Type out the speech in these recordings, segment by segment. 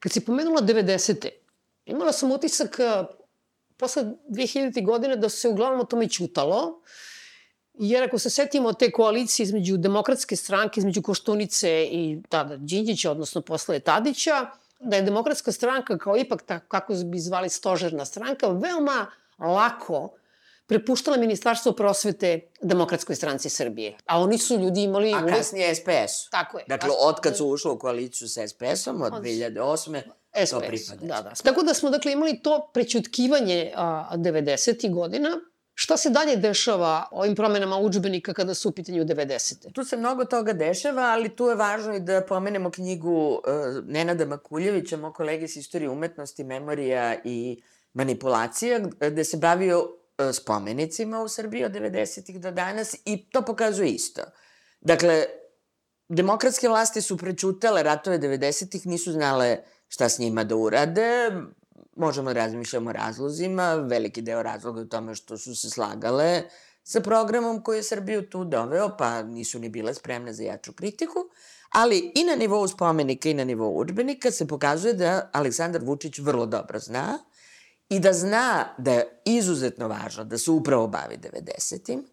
Като си поменала 90-те, имала съм отисък posle 2000. godine da se uglavnom o tome ćutalo, jer ako se setimo te koalicije između demokratske stranke, između Koštunice i tada Đinđića, odnosno posle Tadića, da je demokratska stranka kao ipak, ta, kako bi zvali stožerna stranka, veoma lako prepuštala Ministarstvo prosvete Demokratskoj stranci Srbije. A oni su ljudi imali... A kasnije SPS. Tako je. Dakle, od kad su ušli u koaliciju sa SPS-om, od 2008. SPS, to pripada. Da, da. Tako da smo, dakle, imali to prećutkivanje a, 90. godina, Šta se dalje dešava ovim promenama učbenika kada su u pitanju 90. Tu se mnogo toga dešava, ali tu je važno i da pomenemo knjigu uh, Nenada Makuljevića, moj kolege s istorije umetnosti, memorija i manipulacija, gde se bavio E, spomenicima u Srbiji od 90. do danas i to pokazuje isto. Dakle, demokratske vlasti su prećutale ratove 90. nisu znale šta s njima da urade, možemo da razmišljamo o razlozima, veliki deo razloga je u tome što su se slagale sa programom koji je Srbiju tu doveo, pa nisu ni bile spremne za jaču kritiku, ali i na nivou spomenika i na nivou učbenika se pokazuje da Aleksandar Vučić vrlo dobro zna i da zna da je izuzetno važno da se upravo bavi 90-im,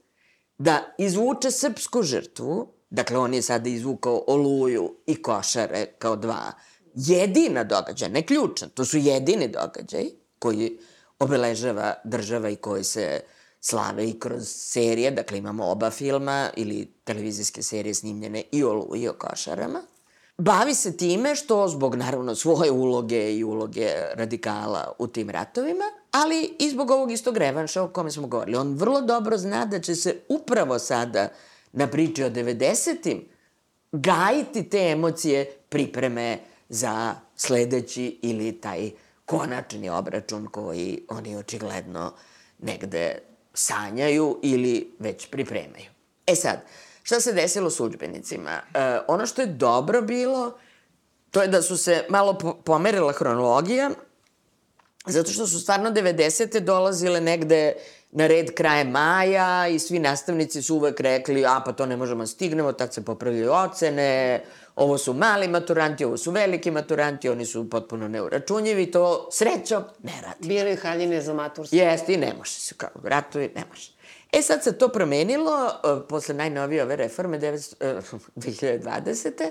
da izvuče srpsku žrtvu, dakle on je sada izvukao Oluju i Košare kao dva jedina događaja, ne ključna, to su jedini događaj koji obeležava država i koji se slave i kroz serije, dakle imamo oba filma ili televizijske serije snimljene i o Oluji i o Košarama – bavi se time što zbog naravno svoje uloge i uloge radikala u tim ratovima, ali i zbog ovog istog revanša o kome smo govorili. On vrlo dobro zna da će se upravo sada na priči o 90-im gajiti te emocije pripreme za sledeći ili taj konačni obračun koji oni očigledno negde sanjaju ili već pripremaju. E sad, Šta se desilo s učbenicima? E, ono što je dobro bilo, to je da su se malo po pomerila hronologija, zato što su stvarno 90. dolazile negde na red kraje maja i svi nastavnici su uvek rekli, a pa to ne možemo da stignemo, tad se popravljaju ocene, ovo su mali maturanti, ovo su veliki maturanti, oni su potpuno neuračunjivi, to srećom ne radi. Biraju haljine za maturski. Jeste i ne može se, kao ratuju, ne može. E sad se to promenilo uh, posle najnovije ove reforme 9, uh, 2020.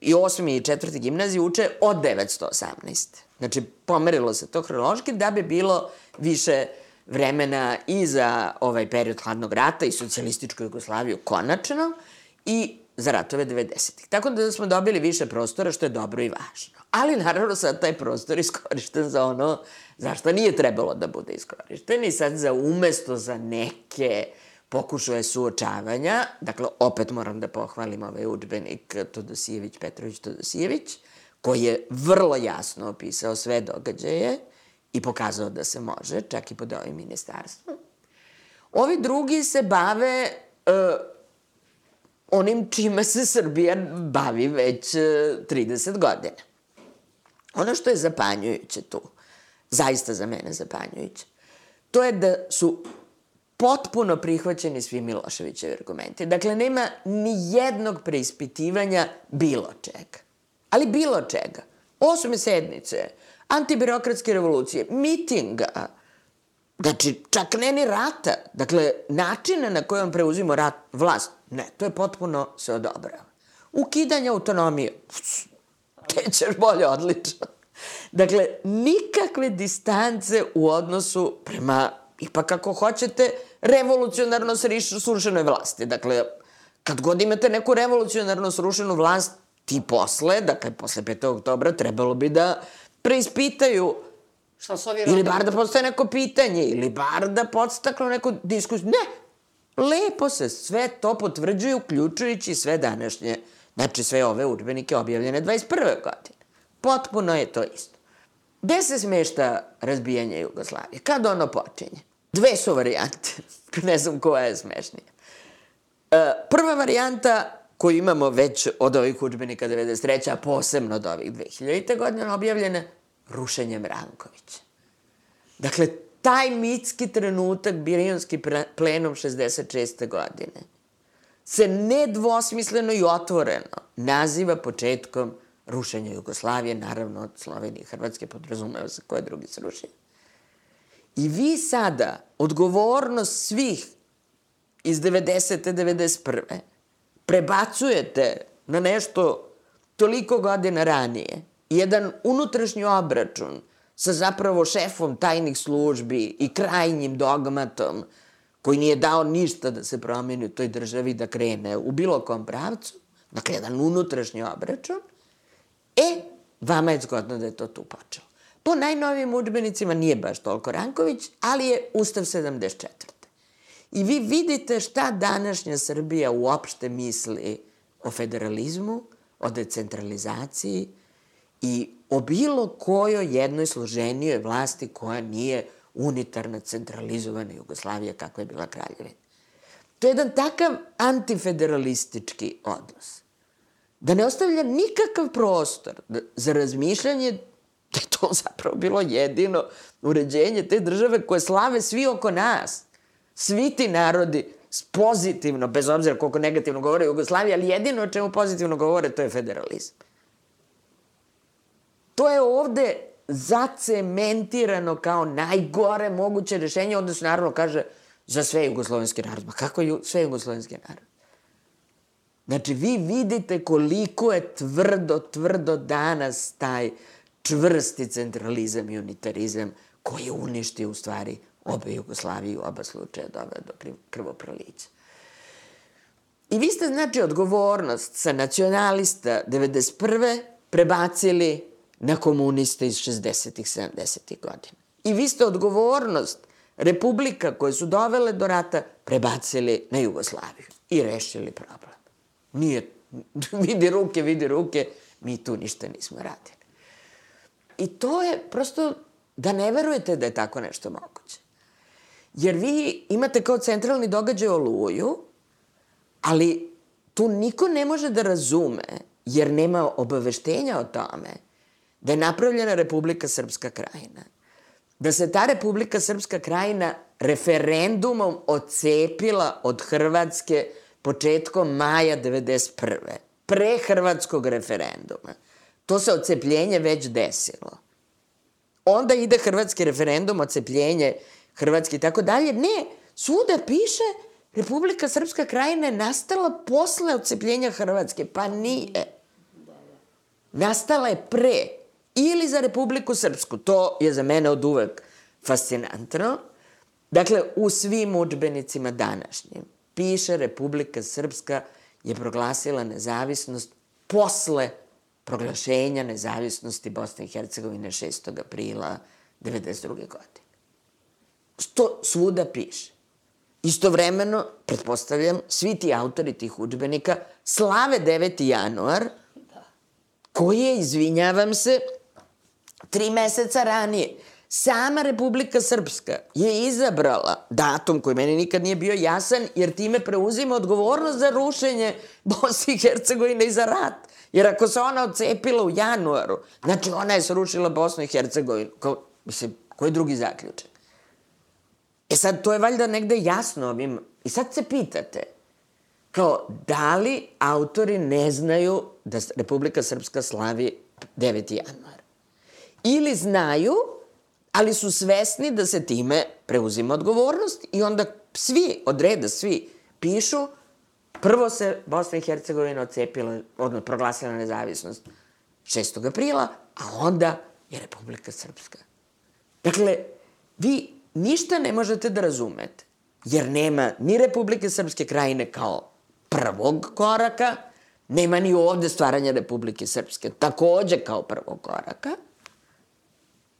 I osmi i četvrti gimnaziji uče od 918. Znači, pomerilo se to hronološki da bi bilo više vremena i za ovaj period hladnog rata i socijalističku Jugoslaviju konačno i za ratove 90-ih. Tako da smo dobili više prostora, što je dobro i važno. Ali naravno sad taj prostor iskorišten za ono zašto nije trebalo da bude iskorišten i sad za umesto za neke pokušaje suočavanja, dakle opet moram da pohvalim ovaj učbenik Todosijević, Petrović Todosijević, koji je vrlo jasno opisao sve događaje i pokazao da se može, čak i pod ovim ministarstvom. Ovi drugi se bave uh, onim čime se Srbija bavi već uh, e, 30 godina. Ono što je zapanjujuće tu, zaista za mene zapanjujuće, to je da su potpuno prihvaćeni svi Miloševićevi argumenti. Dakle, nema ni jednog preispitivanja bilo čega. Ali bilo čega. Osme sednice, antibirokratske revolucije, mitinga, znači čak ne ni rata, dakle načina na koji on preuzimo rat, vlast, ne, to je potpuno se odobrava. Ukidanje autonomije, te ćeš bolje, odlično. Dakle, nikakve distance u odnosu prema, ipak ako hoćete, revolucionarno srušenoj vlasti. Dakle, kad god imate neku revolucionarno srušenu vlast, ti posle, dakle, posle 5. oktobra, trebalo bi da preispitaju Šta su ovi Ili bar da postoje neko pitanje, ili bar da podstaklo neku diskusiju. Ne, lepo se sve to potvrđuje, uključujući sve današnje, znači sve ove učbenike objavljene 21. godine. Potpuno je to isto. Gde se smešta razbijanje Jugoslavije? Kad ono počinje? Dve su varijante. ne znam koja je smešnija. E, prva varijanta koju imamo već od ovih učbenika 93. a posebno od ovih 2000. godine objavljena, rušenjem Rankovića. Dakle, taj mitski trenutak, Birionski plenom 66. godine, se nedvosmisleno i otvoreno naziva početkom rušenja Jugoslavije, naravno od Slovenije i Hrvatske, podrazumeva se koje drugi se rušenje. I vi sada, odgovornost svih iz 90. 91. prebacujete na nešto toliko godina ranije, jedan unutrašnji obračun sa zapravo šefom tajnih službi i krajnjim dogmatom koji nije dao ništa da se promeni u toj državi da krene u bilo kom pravcu, dakle jedan unutrašnji obračun, e, vama je zgodno da je to tu počelo. Po najnovijim učbenicima nije baš toliko Ranković, ali je Ustav 74. I vi vidite šta današnja Srbija uopšte misli o federalizmu, o decentralizaciji i o bilo kojoj jednoj složenijoj vlasti koja nije unitarna, centralizovana Jugoslavija kakva je bila kraljevina. To je jedan takav antifederalistički odnos. Da ne ostavlja nikakav prostor za razmišljanje da je to zapravo bilo jedino uređenje te države koje slave svi oko nas. Svi ti narodi pozitivno, bez obzira koliko negativno govore Jugoslavija, ali jedino o čemu pozitivno govore to je federalizam. To je ovde zacementirano kao najgore moguće rešenje, onda se naravno kaže za sve jugoslovenski narod. Ma kako ju, sve jugoslovenski narod? Znači, vi vidite koliko je tvrdo, tvrdo danas taj čvrsti centralizam i unitarizam koji je uništio u stvari obe Jugoslavije oba slučaja doveo do krvoprolića. I vi ste, znači, odgovornost sa nacionalista 91. prebacili na komuniste iz 60. 70. godina. I vi ste odgovornost republika koje su dovele do rata prebacili na Jugoslaviju i rešili problem. Nije, vidi ruke, vidi ruke, mi tu ništa nismo radili. I to je prosto da ne verujete da je tako nešto moguće. Jer vi imate kao centralni događaj Oluju, ali tu niko ne može da razume, jer nema obaveštenja o tome, da je napravljena Republika Srpska krajina. Da se ta Republika Srpska krajina referendumom ocepila od Hrvatske početkom maja 91. Pre hrvatskog referenduma. To se ocepljenje već desilo. Onda ide hrvatski referendum, ocepljenje Hrvatske i tako dalje. Ne, svuda piše Republika Srpska krajina je nastala posle ocepljenja Hrvatske. Pa nije. Nastala je pre ili za Republiku Srpsku. To je za mene od uvek fascinantno. Dakle, u svim učbenicima današnjim piše Republika Srpska je proglasila nezavisnost posle proglašenja nezavisnosti Bosne i Hercegovine 6. aprila 1992. godine. To svuda piše. Istovremeno, pretpostavljam, svi ti autori tih učbenika slave 9. januar, koji je, izvinjavam se, tri meseca ranije, sama Republika Srpska je izabrala datum koji meni nikad nije bio jasan, jer time preuzima odgovornost za rušenje Bosne i Hercegovine i za rat. Jer ako se ona ocepila u januaru, znači ona je srušila Bosnu i Hercegovinu. Ko, mislim, koji drugi zaključak? E sad, to je valjda negde jasno ovim. I sad se pitate, kao, da li autori ne znaju da Republika Srpska slavi 9. januar? Ili znaju, ali su svesni da se time preuzima odgovornost i onda svi, od reda svi, pišu prvo se Bosna i Hercegovina ocepila, odnosno proglasila nezavisnost 6. aprila, a onda je Republika Srpska. Dakle, vi ništa ne možete da razumete, jer nema ni Republike Srpske krajine kao prvog koraka, nema ni ovde stvaranja Republike Srpske takođe kao prvog koraka,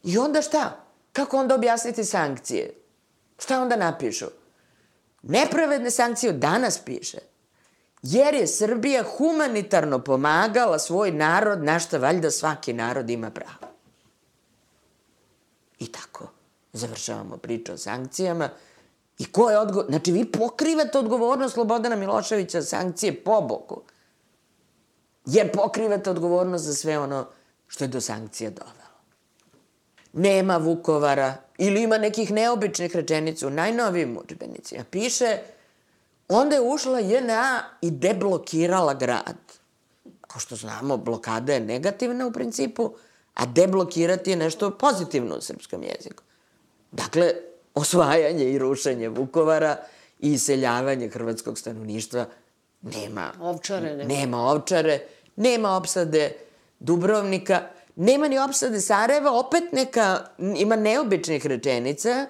I onda šta? Kako onda objasniti sankcije? Šta onda napišu? Nepravedne sankcije danas piše. Jer je Srbija humanitarno pomagala svoj narod, na šta valjda svaki narod ima pravo. I tako završavamo priču o sankcijama. I ko je odgovor? Znači, vi pokrivate odgovornost Slobodana Miloševića sankcije po boku. Jer pokrivate odgovornost za sve ono što je do sankcija dovelo. Nema Vukovara ili ima nekih neobičnih rečenica u najnovijim učbenicima. Piše, onda je ušla JNA i deblokirala grad. Kao što znamo, blokada je negativna u principu, a deblokirati je nešto pozitivno u srpskom jeziku. Dakle, osvajanje i rušenje Vukovara i iseljavanje hrvatskog stanovništva nema. Ovčare nema. Nema ovčare, nema opsade Dubrovnika, nema ni opsade Sarajeva, opet neka, ima neobičnih rečenica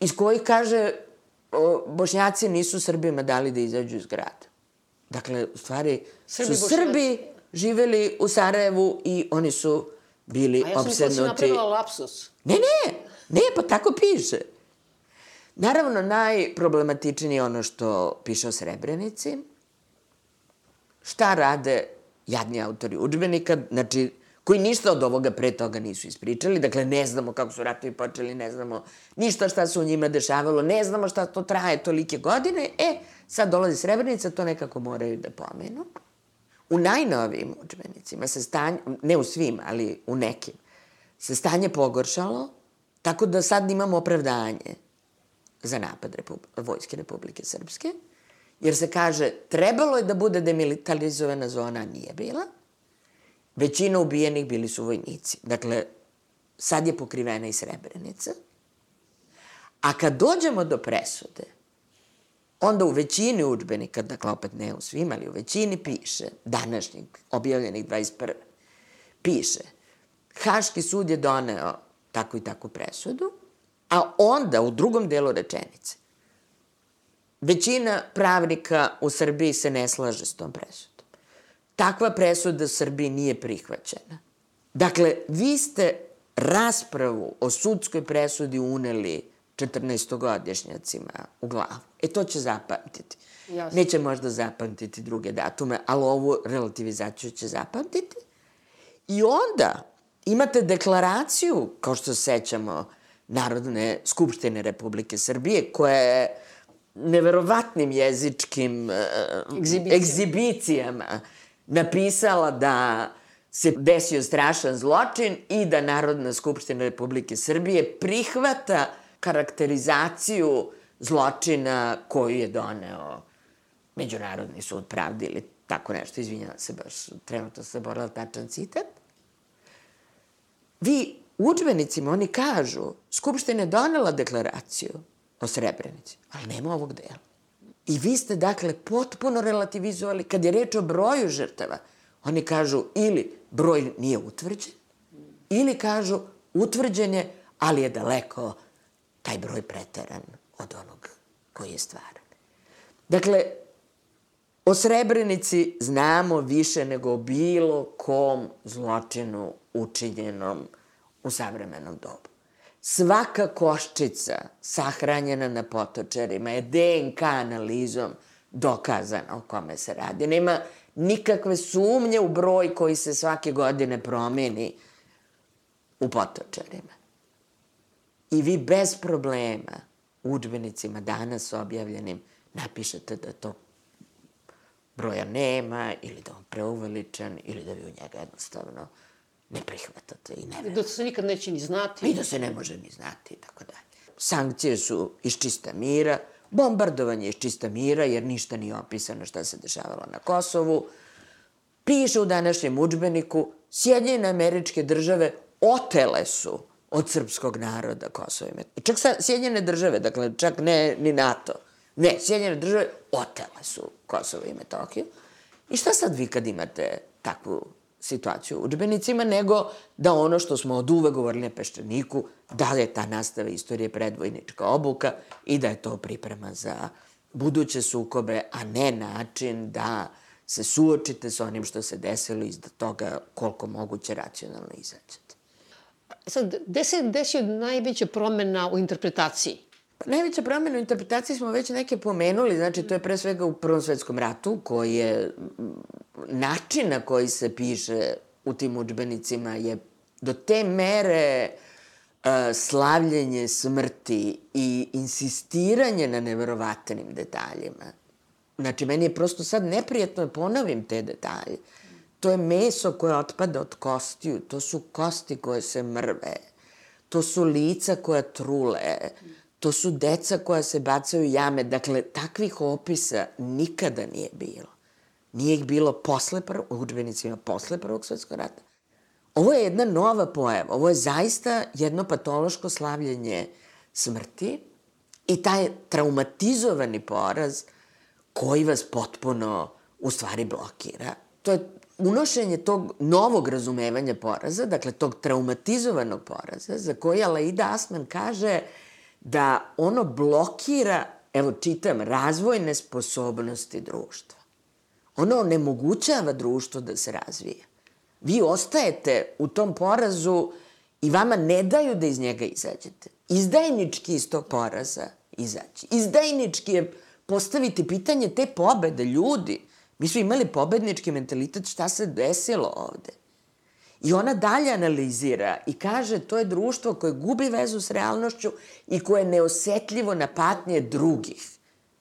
iz kojih kaže o, Bošnjaci nisu Srbima dali da izađu iz grada. Dakle, u stvari, Srbi, su Bošnjaci... Srbi živeli u Sarajevu i oni su bili obsednuti. A ja sam obsednuti... napravila lapsus. Ne, ne, ne, pa tako piše. Naravno, najproblematičnije je ono što piše o Srebrenici. Šta rade jadni autori učbenika, znači, koji ništa od ovoga pre toga nisu ispričali, dakle, ne znamo kako su ratovi počeli, ne znamo ništa šta se u njima dešavalo, ne znamo šta to traje tolike godine, e, sad dolazi Srebrenica, to nekako moraju da pomenu. U najnovijim učbenicima se stanje, ne u svim, ali u nekim, se stanje pogoršalo, tako da sad imamo opravdanje za napad Repub Vojske Republike Srpske, jer se kaže trebalo je da bude demilitarizovana zona, nije bila. Većina ubijenih bili su vojnici. Dakle, sad je pokrivena i Srebrenica. A kad dođemo do presude, onda u većini učbenika, dakle opet ne u svim, ali u većini piše, današnjeg, objavljenih 21. piše, Haški sud je doneo takvu i takvu presudu, a onda u drugom delu rečenice većina pravnika u Srbiji se ne slaže s tom presudom. Takva presuda u Srbiji nije prihvaćena. Dakle, vi ste raspravu o sudskoj presudi uneli 14-godišnjacima u glavu. E, to će zapamtiti. Jasne. Neće možda zapamtiti druge datume, ali ovu relativizaciju će zapamtiti. I onda imate deklaraciju, kao što se sećamo, Narodne skupštine Republike Srbije, koja je neverovatnim jezičkim uh, egzibicijama. Napisala da se desio strašan zločin i da Narodna skupština Republike Srbije prihvata karakterizaciju zločina koju je doneo Međunarodni sud pravde ili tako nešto, izvinjala se baš, trenutno sam borala tačan citat. Vi u učbenicima oni kažu, Skupština je donela deklaraciju o Srebrenici, ali nema ovog dela. I vi ste, dakle, potpuno relativizovali, kad je reč o broju žrtava, oni kažu ili broj nije utvrđen, ili kažu utvrđen je, ali je daleko taj broj preteran od onog koji je stvaran. Dakle, o Srebrenici znamo više nego o bilo kom zločinu učinjenom u savremenom dobu. Svaka koščica sahranjena na potočarima je DNK analizom dokazana o kome se radi. Nema nikakve sumnje u broj koji se svake godine promeni u potočarima. I vi bez problema u učbenicima danas objavljenim napišete da to broja nema ili da on preuveličan ili da vi u njega jednostavno ne prihvatate i ne verujete. Da se nikad neće ni znati. I da se ne može ni znati i tako dalje. Sankcije su iz čista mira, bombardovanje iz čista mira, jer ništa nije opisano šta se dešavalo na Kosovu. Piše u današnjem učbeniku, Sjedinjene američke države otele su od srpskog naroda Kosovo i Metohiju. Čak sa Sjedinjene države, dakle, čak ne ni NATO. Ne, Sjedinjene države otele su Kosovo i Metohiju. I šta sad vi kad imate takvu situaciju u učbenicima, nego da ono što smo od uve govorili na Peščaniku, da je ta nastava istorije predvojnička obuka i da je to priprema za buduće sukobe, a ne način da se suočite sa onim što se desilo i da toga koliko moguće racionalno izađete. Sad, gde se desio najveća promena u interpretaciji? Najveća promena u interpretaciji smo već neke pomenuli, znači to je pre svega u Prvom svetskom ratu, koji je način na koji se piše u tim učbenicima je do te mere slavljenje smrti i insistiranje na neverovatnim detaljima. Znači, meni je prosto sad neprijetno da ponovim te detalje. To je meso koje otpada od kostiju, to su kosti koje se mrve, to su lica koja trule, to su deca koja se bacaju jame. Dakle, takvih opisa nikada nije bilo. Nije ih bilo posle prvog, u učbenicima posle prvog svetskog rata. Ovo je jedna nova pojava. Ovo je zaista jedno patološko slavljenje smrti i taj traumatizovani poraz koji vas potpuno u stvari blokira. To je unošenje tog novog razumevanja poraza, dakle tog traumatizovanog poraza, za koji Alaida Asman kaže da ono blokira, evo čitam, razvojne sposobnosti društva. Ono onemogućava društvo da se razvije. Vi ostajete u tom porazu i vama ne daju da iz njega izađete. Izdajnički iz tog poraza izaći. Izdajnički je postaviti pitanje te pobede ljudi. Mi smo imali pobednički mentalitet šta se desilo ovde. I ona dalje analizira i kaže to je društvo koje gubi vezu s realnošću i koje je neosetljivo na patnje drugih.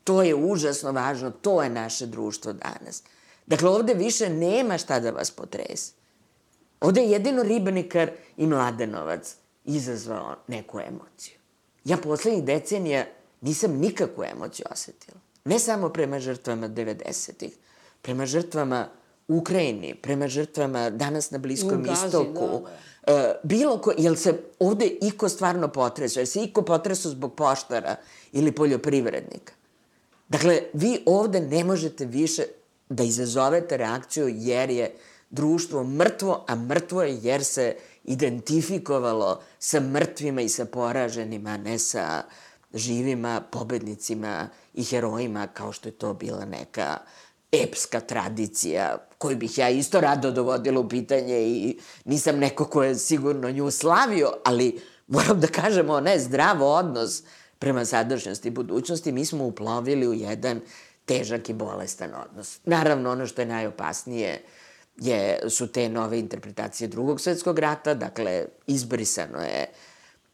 To je užasno važno, to je naše društvo danas. Dakle, ovde više nema šta da vas potrese. Ovde je jedino Ribnikar i Mladenovac izazvao neku emociju. Ja poslednjih decenija nisam nikakvu emociju osetila. Ne samo prema žrtvama 90-ih, prema žrtvama Ukrajini, prema žrtvama danas na Bliskom Gazi, istoku. Da, da. Uh, bilo ko, jel se ovde iko stvarno potresao? Jel se iko potresao zbog poštara ili poljoprivrednika? Dakle, vi ovde ne možete više da izazovete reakciju jer je društvo mrtvo, a mrtvo je jer se identifikovalo sa mrtvima i sa poraženima, a ne sa živima, pobednicima i herojima, kao što je to bila neka epska tradicija koju bih ja isto rado dovodila u pitanje i nisam neko ko je sigurno nju slavio, ali moram da kažemo, ne, zdrav odnos prema sadašnjosti i budućnosti, mi smo uplovili u jedan težak i bolestan odnos. Naravno, ono što je najopasnije je, su te nove interpretacije drugog svetskog rata, dakle, izbrisano je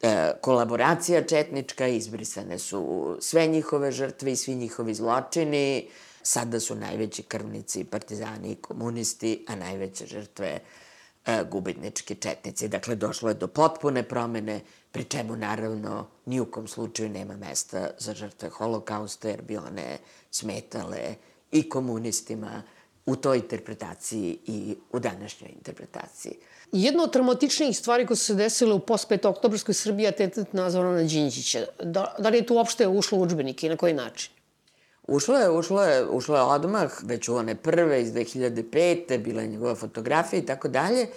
e, kolaboracija četnička, izbrisane su sve njihove žrtve i svi njihovi zločini, sada su najveći krvnici partizani i komunisti, a najveće žrtve e, gubitnički četnici. Dakle, došlo je do potpune promene, pri čemu naravno ni u kom slučaju nema mesta za žrtve holokausta, jer bi one smetale i komunistima u toj interpretaciji i u današnjoj interpretaciji. Jedna od traumatičnijih stvari koje su se desile u post-5. oktobrskoj Srbiji je atentat na Zorana Đinđića. Da, da li je tu uopšte ušlo u učbenike i na koji način? Ušlo je, ušlo je, ušlo je odmah, već u one prve iz 2005. bila je njegova fotografija i tako dalje.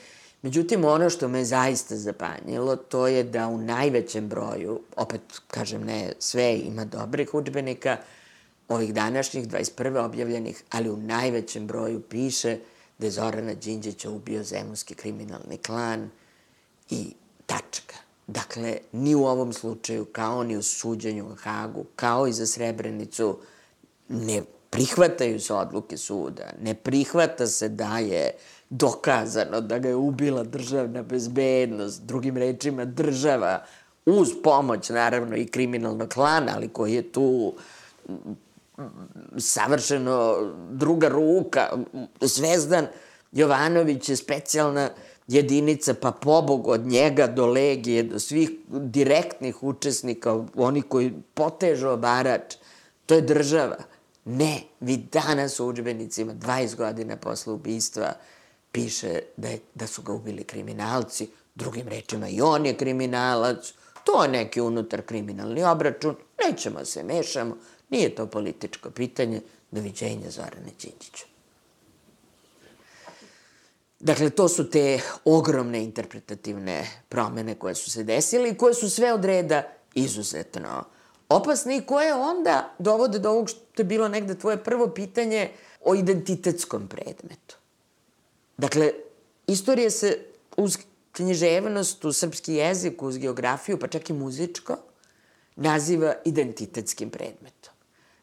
Međutim, ono što me zaista zapanjilo, to je da u najvećem broju, opet kažem ne sve, ima dobrih učbenika, ovih današnjih, 21. objavljenih, ali u najvećem broju piše da je Zorana Đinđića ubio zemunski kriminalni klan i tačka. Dakle, ni u ovom slučaju, kao ni u suđenju u Hagu, kao i za Srebrenicu, ne prihvataju se odluke suda, ne prihvata se da je dokazano da ga je ubila državna bezbednost, drugim rečima država, uz pomoć naravno i kriminalnog klana, ali koji je tu savršeno druga ruka, Zvezdan Jovanović je specijalna jedinica, pa pobog od njega do legije, do svih direktnih učesnika, oni koji potežu obarač, to je država. Ne, vi danas u učbenicima, 20 godina posle ubistva, piše da, je, da su ga ubili kriminalci, drugim rečima i on je kriminalac, to je neki unutar kriminalni obračun, nećemo se mešamo, nije to političko pitanje, doviđenja Zorane Đinđića. Dakle, to su te ogromne interpretativne promene koje su se desile i koje su sve od reda izuzetno opasne i koje onda dovode do ovog što je bilo negde tvoje prvo pitanje o identitetskom predmetu. Dakle, istorija se uz književnost, uz srpski jezik, uz geografiju, pa čak i muzičko, naziva identitetskim predmetom.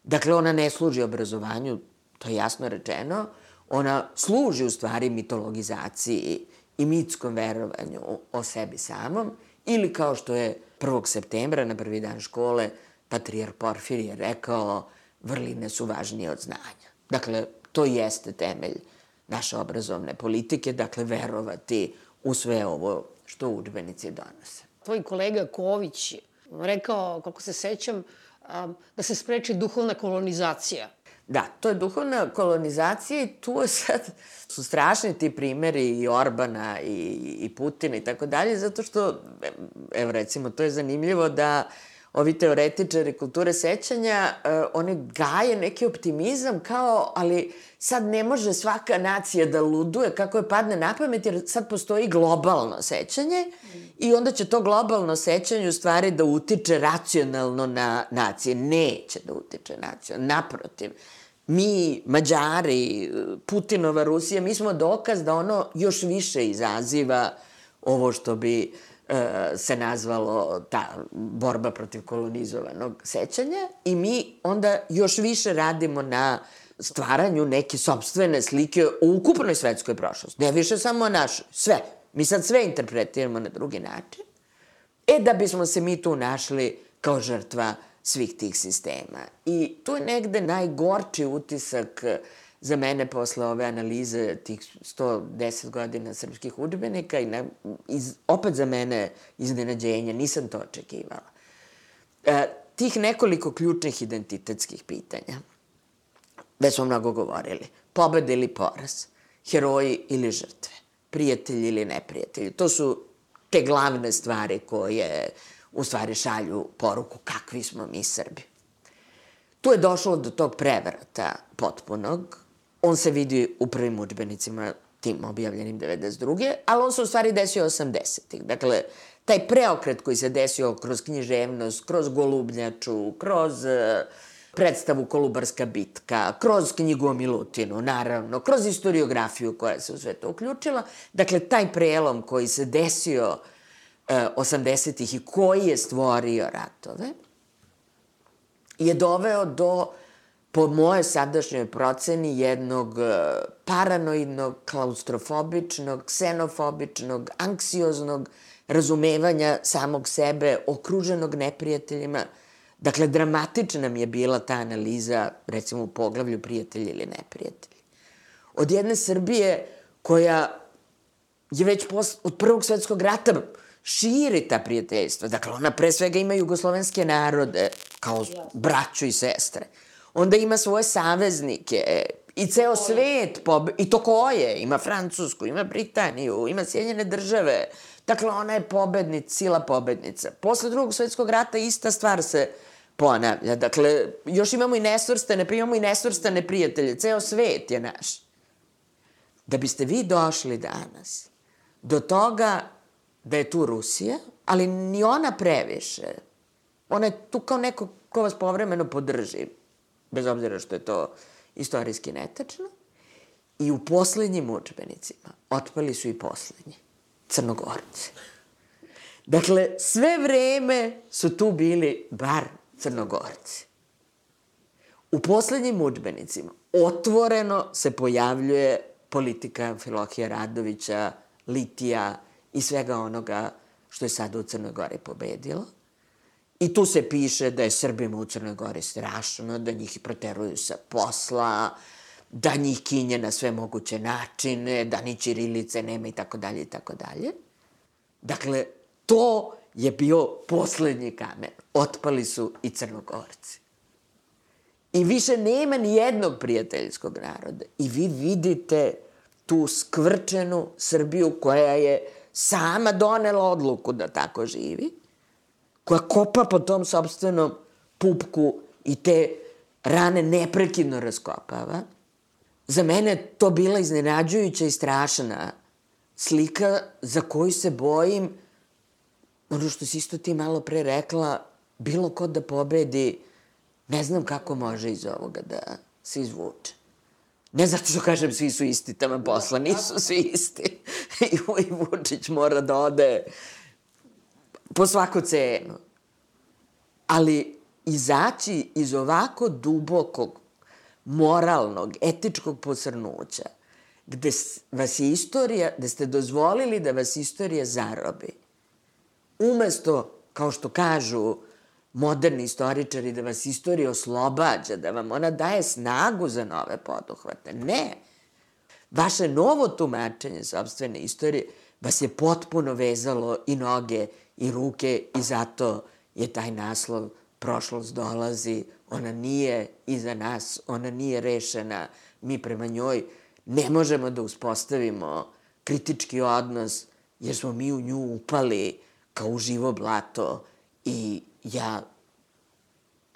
Dakle, ona ne služi obrazovanju, to je jasno rečeno, ona služi u stvari mitologizaciji i mitskom verovanju o sebi samom Ili kao što je 1. septembra, na prvi dan škole, patrijar Porfirije rekao, vrline su važnije od znanja. Dakle, to jeste temelj naše obrazovne politike, dakle, verovati u sve ovo što učbenici donose. Tvoj kolega Ković rekao, kako se sećam, da se spreči duhovna kolonizacija. Da, to je duhovna kolonizacija i tu sad, su strašni ti primeri i Orbana i, i Putina i tako dalje, zato što, evo recimo, to je zanimljivo da ovi teoretičari kulture sećanja, uh, oni gaje neki optimizam kao, ali sad ne može svaka nacija da luduje kako je padne na pamet, jer sad postoji globalno sećanje mm. i onda će to globalno sećanje u stvari da utiče racionalno na nacije. Neće da utiče racionalno, naprotiv. Mi, Mađari, Putinova Rusija, mi smo dokaz da ono još više izaziva ovo što bi E, se nazvalo ta borba protiv kolonizovanog sećanja i mi onda još više radimo na stvaranju neke sobstvene slike o ukupnoj svetskoj prošlosti. Ne više samo našoj, sve. Mi sad sve interpretiramo na drugi način. E da bismo se mi tu našli kao žrtva svih tih sistema. I tu je negde najgorči utisak uh, za mene posle ove analize tih 110 godina srpskih udžbenika i ne, iz, opet za mene iznenađenje, nisam to očekivala. E, tih nekoliko ključnih identitetskih pitanja, već smo mnogo govorili, pobeda ili poraz, heroji ili žrtve, prijatelji ili neprijatelji, to su te glavne stvari koje u stvari šalju poruku kakvi smo mi Srbi. Tu je došlo do tog prevrata potpunog, on se vidi u prvim učbenicima tim objavljenim 92. ali on se u stvari desio 80-ih. Dakle, taj preokret koji se desio kroz književnost, kroz Golubnjaču, kroz uh, predstavu Kolubarska bitka, kroz knjigu o Milutinu, naravno, kroz historiografiju koja se u sve to uključila. Dakle, taj prelom koji se desio uh, 80-ih i koji je stvorio ratove, je doveo do po moje sadašnjoj proceni jednog e, paranoidnog, klaustrofobičnog, ksenofobičnog, anksioznog razumevanja samog sebe, okruženog neprijateljima. Dakle, dramatična mi je bila ta analiza, recimo u poglavlju prijatelji ili neprijatelji. Od jedne Srbije koja je već pos, od Prvog svetskog rata širi ta prijateljstva. Dakle, ona pre svega ima jugoslovenske narode kao braću i sestre onda ima svoje saveznike i ceo svet, pobe... i to koje? Ima Francusku, ima Britaniju, ima Sjedinjene države. Dakle, ona je pobednica, sila pobednica. Posle drugog svetskog rata ista stvar se ponavlja. Dakle, još imamo i nesvrstane, imamo i nesvrstane prijatelje. Ceo svet je naš. Da biste vi došli danas do toga da je tu Rusija, ali ni ona previše. Ona je tu kao neko ko vas povremeno podrži bez obzira što je to istorijski netačno. I u poslednjim učbenicima otpali su i poslednji, crnogorci. Dakle, sve vreme su tu bili bar crnogorci. U poslednjim učbenicima otvoreno se pojavljuje politika Filohija Radovića, Litija i svega onoga što je sada u Crnoj Gori pobedilo – I tu se piše da je Srbima u Crnoj Gori strašno, da njih proteruju sa posla, da njih kinje na sve moguće načine, da ni Čirilice nema i tako dalje i tako dalje. Dakle, to je bio poslednji kamen. Otpali su i Crnogorci. I više nema ni jednog prijateljskog naroda. I vi vidite tu skvrčenu Srbiju koja je sama donela odluku da tako živi koja kopa po tom sobstvenom pupku i te rane neprekidno raskopava, za mene to bila iznenađujuća i strašna slika za koju se bojim, ono što si isto ti malo pre rekla, bilo ko da pobedi, ne znam kako može iz ovoga da se izvuče. Ne zato što kažem svi su isti tamo posla, nisu svi isti. I, Vučić mora da ode po svaku cenu. Ali izaći iz ovako dubokog moralnog, etičkog posrnuća, gde vas je istorija, gde ste dozvolili da vas istorija zarobi, umesto, kao što kažu moderni istoričari, da vas istorija oslobađa, da vam ona daje snagu za nove poduhvate. Ne. Vaše novo tumačenje sobstvene istorije vas je potpuno vezalo i noge i ruke i zato je taj naslov prošlost dolazi, ona nije iza nas, ona nije rešena, mi prema njoj ne možemo da uspostavimo kritički odnos, jer smo mi u nju upali kao u živo blato. I ja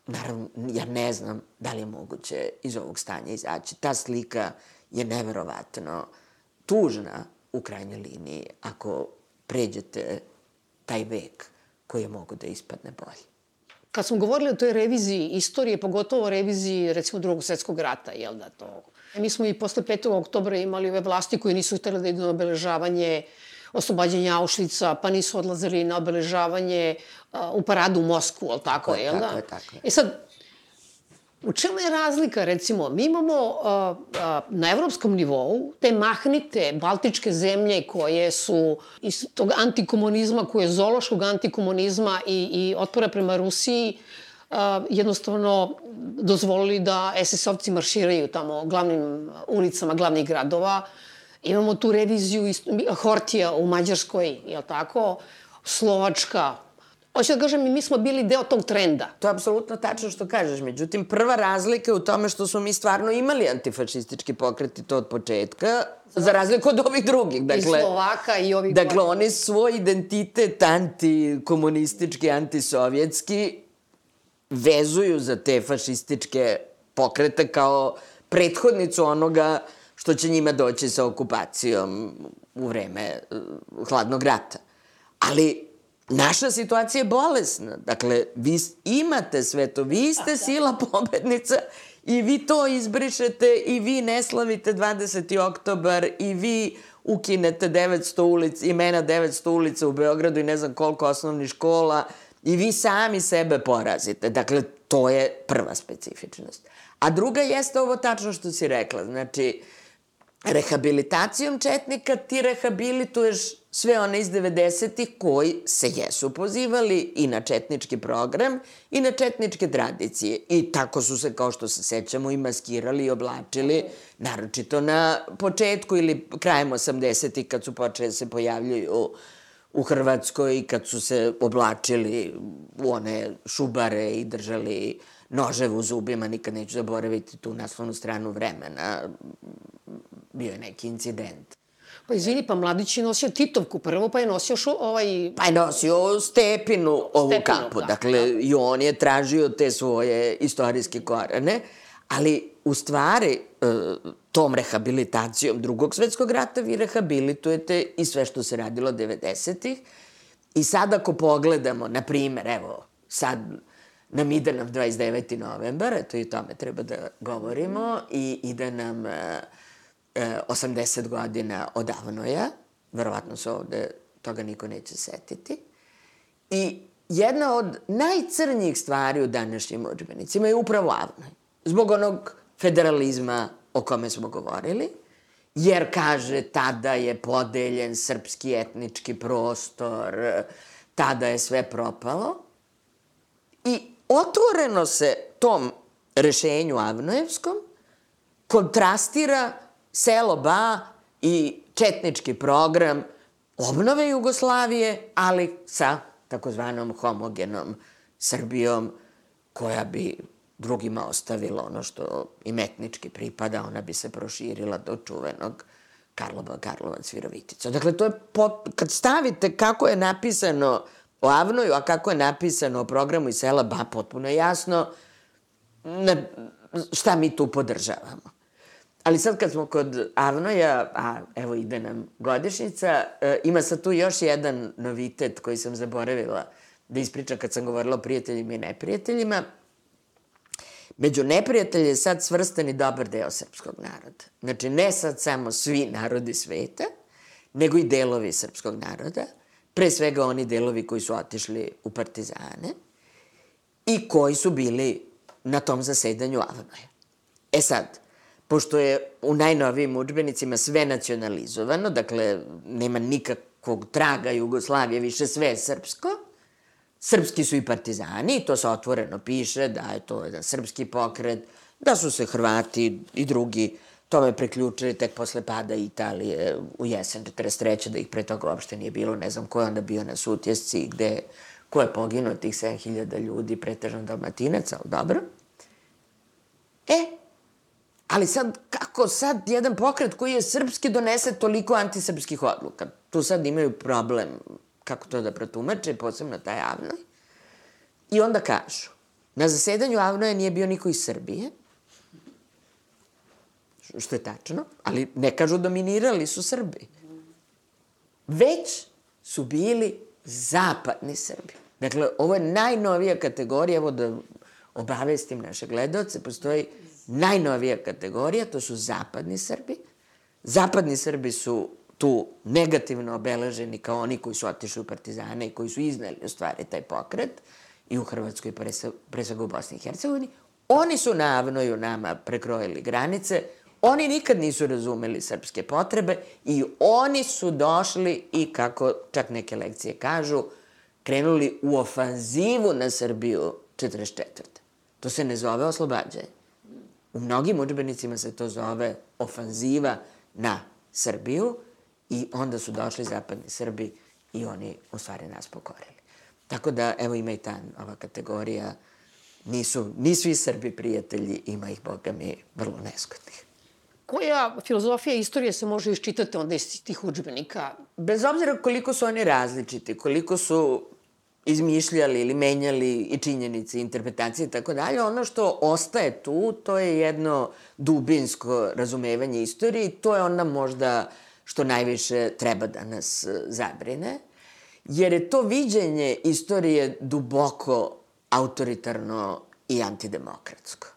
naravno, ja ne znam da li je moguće iz ovog stanja izaći. Ta slika je neverovatno tužna u krajnjoj liniji ako pređete taj vek koji je mogo da ispadne bolje. Kad smo govorili o toj reviziji istorije, pogotovo reviziji recimo drugog svetskog rata, jel da to? Mi smo i posle 5. oktobra imali ove vlasti koji nisu hteli da idu na obeležavanje oslobađanja Auschwitza, pa nisu odlazili na obeležavanje uh, u paradu u Moskvu, ali tako, tako jel da? Tako je, tako je. E sad, U čemu je razlika, recimo, mi imamo uh, uh, na evropskom nivou te mahnite baltičke zemlje koje su iz tog antikomunizma, koje je zološkog antikomunizma i, i otpora prema Rusiji, uh, jednostavno dozvolili da SS-ovci marširaju tamo glavnim ulicama glavnih gradova. Imamo tu reviziju Hortija u Mađarskoj, je tako? Slovačka, Hoću da kažem, mi smo bili deo tog trenda. To je apsolutno tačno što kažeš. Međutim, prva razlika je u tome što smo mi stvarno imali antifašistički pokret i to od početka, za razliku od ovih drugih. Dakle, I Slovaka i ovih... Dakle, oni svoj identitet antikomunistički, antisovjetski vezuju za te fašističke pokrete kao prethodnicu onoga što će njima doći sa okupacijom u vreme uh, hladnog rata. Ali Naša situacija je bolesna. Dakle, vi imate sve to, vi ste da. sila pobednica i vi to izbrišete i vi ne slavite 20. oktobar i vi ukinete 900 ulica, imena 900 ulica u Beogradu i ne znam koliko osnovnih škola i vi sami sebe porazite. Dakle, to je prva specifičnost. A druga jeste ovo tačno što si rekla. Znači, rehabilitacijom četnika ti rehabilituješ sve one iz 90-ih koji se jesu pozivali i na četnički program i na četničke tradicije. I tako su se, kao što se sećamo, i maskirali i oblačili, naročito na početku ili krajem 80-ih kad su počeli da se pojavljuju u Hrvatskoj i kad su se oblačili u one šubare i držali nožev u zubima, nikad neću zaboraviti tu naslovnu stranu vremena, bio je neki incident. Pa izvini, pa Mladić je nosio Titovku prvo, pa je nosio šo, ovaj... Pa je nosio Stepinu ovu stepinu, kapu. Da, dakle, da. i on je tražio te svoje istorijske korene, ali u stvari e, tom rehabilitacijom drugog svetskog rata vi rehabilitujete i sve što se radilo 90-ih. I sad ako pogledamo, na primer, evo, sad nam ide nam 29. novembar, eto i o tome treba da govorimo, i ide nam... E, 80 e, godina odavno je, verovatno se ovde toga niko neće setiti. I jedna od najcrnjih stvari u današnjim učbenicima je upravo Avnoj. Zbog onog federalizma o kome smo govorili, jer kaže tada je podeljen srpski etnički prostor, tada je sve propalo. I otvoreno se tom rešenju Avnojevskom kontrastira selo Ba i četnički program obnove Jugoslavije, ali sa takozvanom homogenom Srbijom koja bi drugima ostavila ono što im etnički pripada, ona bi se proširila do čuvenog Karlova, Karlovac, Virovitica. Dakle, to je, pot, kad stavite kako je napisano o Avnoju, a kako je napisano o programu iz sela Ba, potpuno jasno ne, šta mi tu podržavamo. Ali sad kad smo kod Avnoja, a evo ide nam godišnjica, e, ima sad tu još jedan novitet koji sam zaboravila da ispričam kad sam govorila o prijateljima i neprijateljima. Među neprijatelje je sad svrstani dobar deo srpskog naroda. Znači, ne sad samo svi narodi sveta, nego i delovi srpskog naroda. Pre svega oni delovi koji su otišli u partizane i koji su bili na tom zasedanju Avnoja. E sad, pošto je u najnovijim učbenicima sve nacionalizovano, dakle, nema nikak, nekakvog traga Jugoslavije, više sve je srpsko. Srpski su i partizani, to se otvoreno piše, da je to jedan srpski pokret, da su se Hrvati i drugi tome preključili tek posle pada Italije u jesen 43. da ih pre toga uopšte nije bilo, ne znam ko je onda bio na sutjesci, gde, ko je poginuo tih 7000 ljudi, pretežno dalmatinac, ali dobro. E, ali sad, kako sad jedan pokret koji je srpski donese toliko antisrpskih odluka? Tu sad imaju problem kako to da protumače, posebno taj Avnoj. I onda kažu, na zasedanju Avnoja nije bio niko iz Srbije, što je tačno, ali ne kažu dominirali su Srbi. Već su bili zapadni Srbi. Dakle, ovo je najnovija kategorija, evo da obavestim naše gledalce, postoji najnovija kategorija, to su zapadni Srbi. Zapadni Srbi su tu negativno obeleženi kao oni koji su otišli u partizane i koji su izneli u stvari taj pokret i u Hrvatskoj, pre svega u Bosni i Hercegovini. Oni su na Avnoju nama prekrojili granice, Oni nikad nisu razumeli srpske potrebe i oni su došli i, kako čak neke lekcije kažu, krenuli u ofanzivu na Srbiju 44. To se ne zove oslobađanje. U mnogim učbenicima se to zove ofanziva na Srbiju i onda su došli zapadni Srbi i oni u stvari nas pokorili. Tako da, evo ima i ta ova kategorija, nisu, nisu i Srbi prijatelji, ima ih, boga mi, vrlo neskotnih. Koja filozofija istorije se može iščitati onda iz tih učbenika? Bez obzira koliko su oni različiti, koliko su izmišljali ili menjali i činjenice, interpretacije i tako dalje, ono što ostaje tu, to je jedno dubinsko razumevanje istorije i to je onda možda što najviše treba da nas e, zabrine, jer je to viđenje istorije duboko autoritarno i antidemokratsko.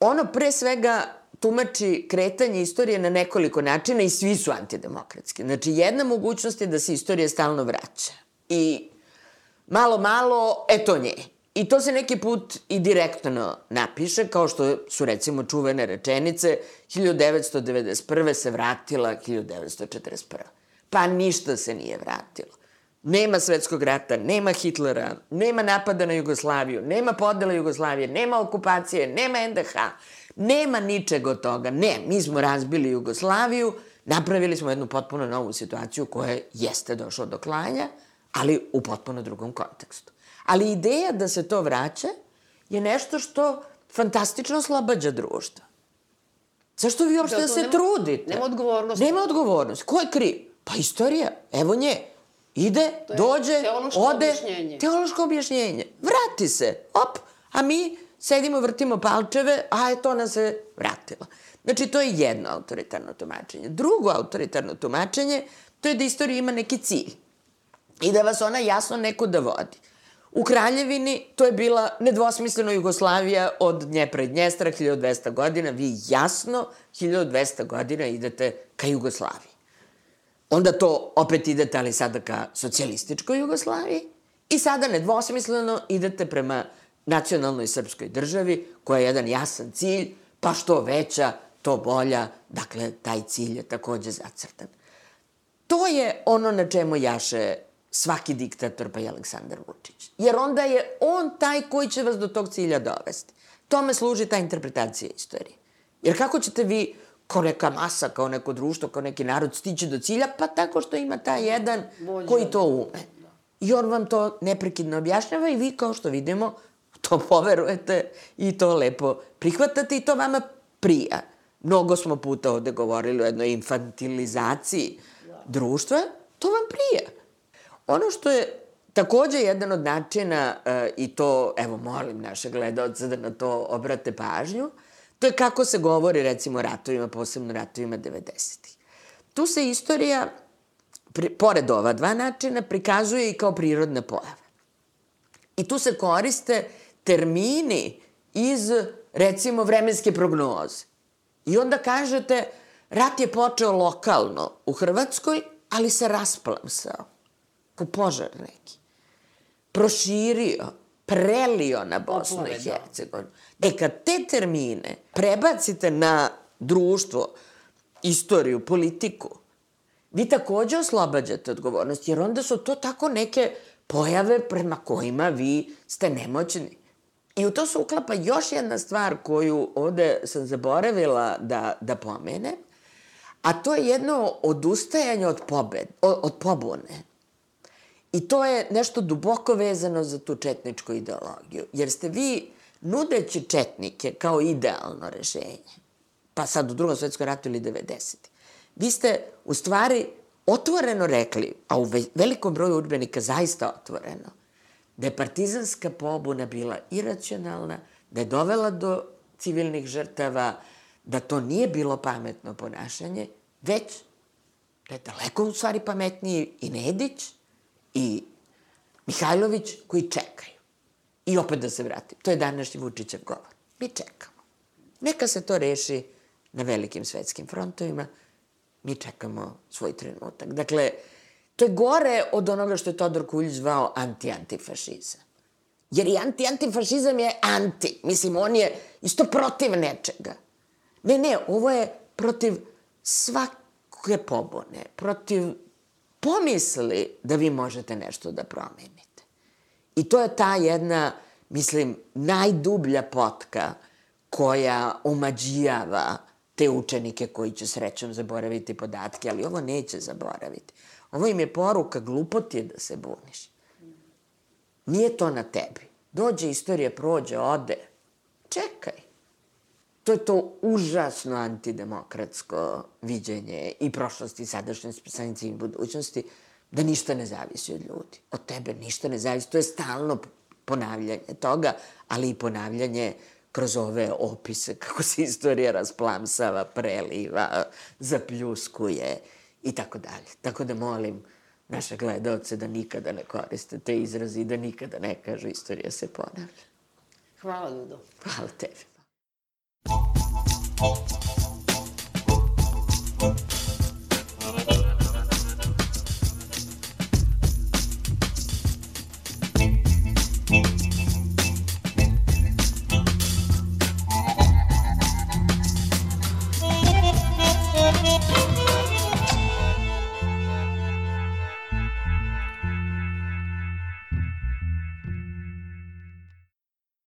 Ono pre svega tumači kretanje istorije na nekoliko načina i svi su antidemokratski. Znači, jedna mogućnost je da se istorija stalno vraća. I malo, malo, eto nje. I to se neki put i direktno napiše, kao što su recimo čuvene rečenice 1991. se vratila 1941. Pa ništa se nije vratilo. Nema svetskog rata, nema Hitlera, nema napada na Jugoslaviju, nema podela Jugoslavije, nema okupacije, nema NDH, Nema ničeg od toga. Ne, mi smo razbili Jugoslaviju, napravili smo jednu potpuno novu situaciju koja jeste došla do klanja, ali u potpuno drugom kontekstu. Ali ideja da se to vraća je nešto što fantastično slobađa društvo. Zašto vi uopšte da, da se nema, trudite? Nema odgovornosti. Nema odgovornosti. Ko je kriv? Pa istorija. Evo nje. Ide, dođe, teološko ode. Objašnjenje. Teološko objašnjenje. Vrati se. Op. A mi sedimo, vrtimo palčeve, a je to nas se vratilo. Znači, to je jedno autoritarno tumačenje. Drugo autoritarno tumačenje, to je da istorija ima neki cilj i da vas ona jasno neko da vodi. U Kraljevini to je bila nedvosmisleno Jugoslavija od Dnjepra i Dnjestra, 1200 godina. Vi jasno 1200 godina idete ka Jugoslaviji. Onda to opet idete, ali sada ka socijalističkoj Jugoslaviji. I sada nedvosmisleno idete prema nacionalnoj srpskoj državi, koja je jedan jasan cilj, pa što veća, to bolja, dakle, taj cilj je takođe zacrtan. To je ono na čemu jaše svaki diktator, pa i Aleksandar Vučić. Jer onda je on taj koji će vas do tog cilja dovesti. Tome služi ta interpretacija istorije. Jer kako ćete vi kao neka masa, kao neko društvo, kao neki narod stići do cilja? Pa tako što ima taj jedan koji to ume. I on vam to neprekidno objašnjava i vi, kao što vidimo, to poverujete i to lepo prihvatate i to vama prija. Mnogo smo puta ovde govorili o jednoj infantilizaciji društva, to vam prija. Ono što je takođe jedan od načina, uh, i to, evo, molim naše gledalce da na to obrate pažnju, to je kako se govori, recimo, ratovima, posebno ratovima 90-ih. Tu se istorija, pri, pored ova dva načina, prikazuje i kao prirodna pojava. I tu se koriste termini iz, recimo, vremenske prognoze. I onda kažete, rat je počeo lokalno u Hrvatskoj, ali se rasplamsao. Ko požar neki. Proširio, prelio na Bosnu i da. Hercegovinu. E, kad te termine prebacite na društvo, istoriju, politiku, vi takođe oslobađate odgovornost, jer onda su to tako neke pojave prema kojima vi ste nemoćni. I u to se uklapa još jedna stvar koju ovde sam zaboravila da, da pomene, a to je jedno odustajanje od, pobed, od, pobune. I to je nešto duboko vezano za tu četničku ideologiju. Jer ste vi, nudeći četnike kao idealno rešenje, pa sad u drugom svetskom ratu ili 90. Vi ste u stvari otvoreno rekli, a u velikom broju udbenika zaista otvoreno, da je partizanska pobuna bila iracionalna, da je dovela do civilnih žrtava, da to nije bilo pametno ponašanje, već da je daleko u stvari pametniji i Nedić i Mihajlović koji čekaju. I opet da se vratim, to je današnji Vučićev govor. Mi čekamo. Neka se to reši na velikim svetskim frontovima, mi čekamo svoj trenutak. Dakle, to je gore od onoga što je Todor Kulj zvao anti-antifašizam. Jer i anti-antifašizam je anti. Mislim, on je isto protiv nečega. Ne, ne, ovo je protiv svake pobone, protiv pomisli da vi možete nešto da promenite. I to je ta jedna, mislim, najdublja potka koja omađijava te učenike koji će srećom zaboraviti podatke, ali ovo neće zaboraviti. Ovo im je poruka, glupot je da se buniš. Nije to na tebi. Dođe istorija, prođe, ode. Čekaj. To je to užasno antidemokratsko viđenje i prošlosti, i sadašnjosti, sanice i budućnosti, da ništa ne zavisi od ljudi. Od tebe ništa ne zavisi. To je stalno ponavljanje toga, ali i ponavljanje kroz ove opise kako se istorija rasplamsava, preliva, zapljuskuje i tako dalje. Tako da molim naše gledalce da nikada ne koriste te izrazi i da nikada ne kažu istorija se ponavlja. Hvala, Dudo. Hvala tebi.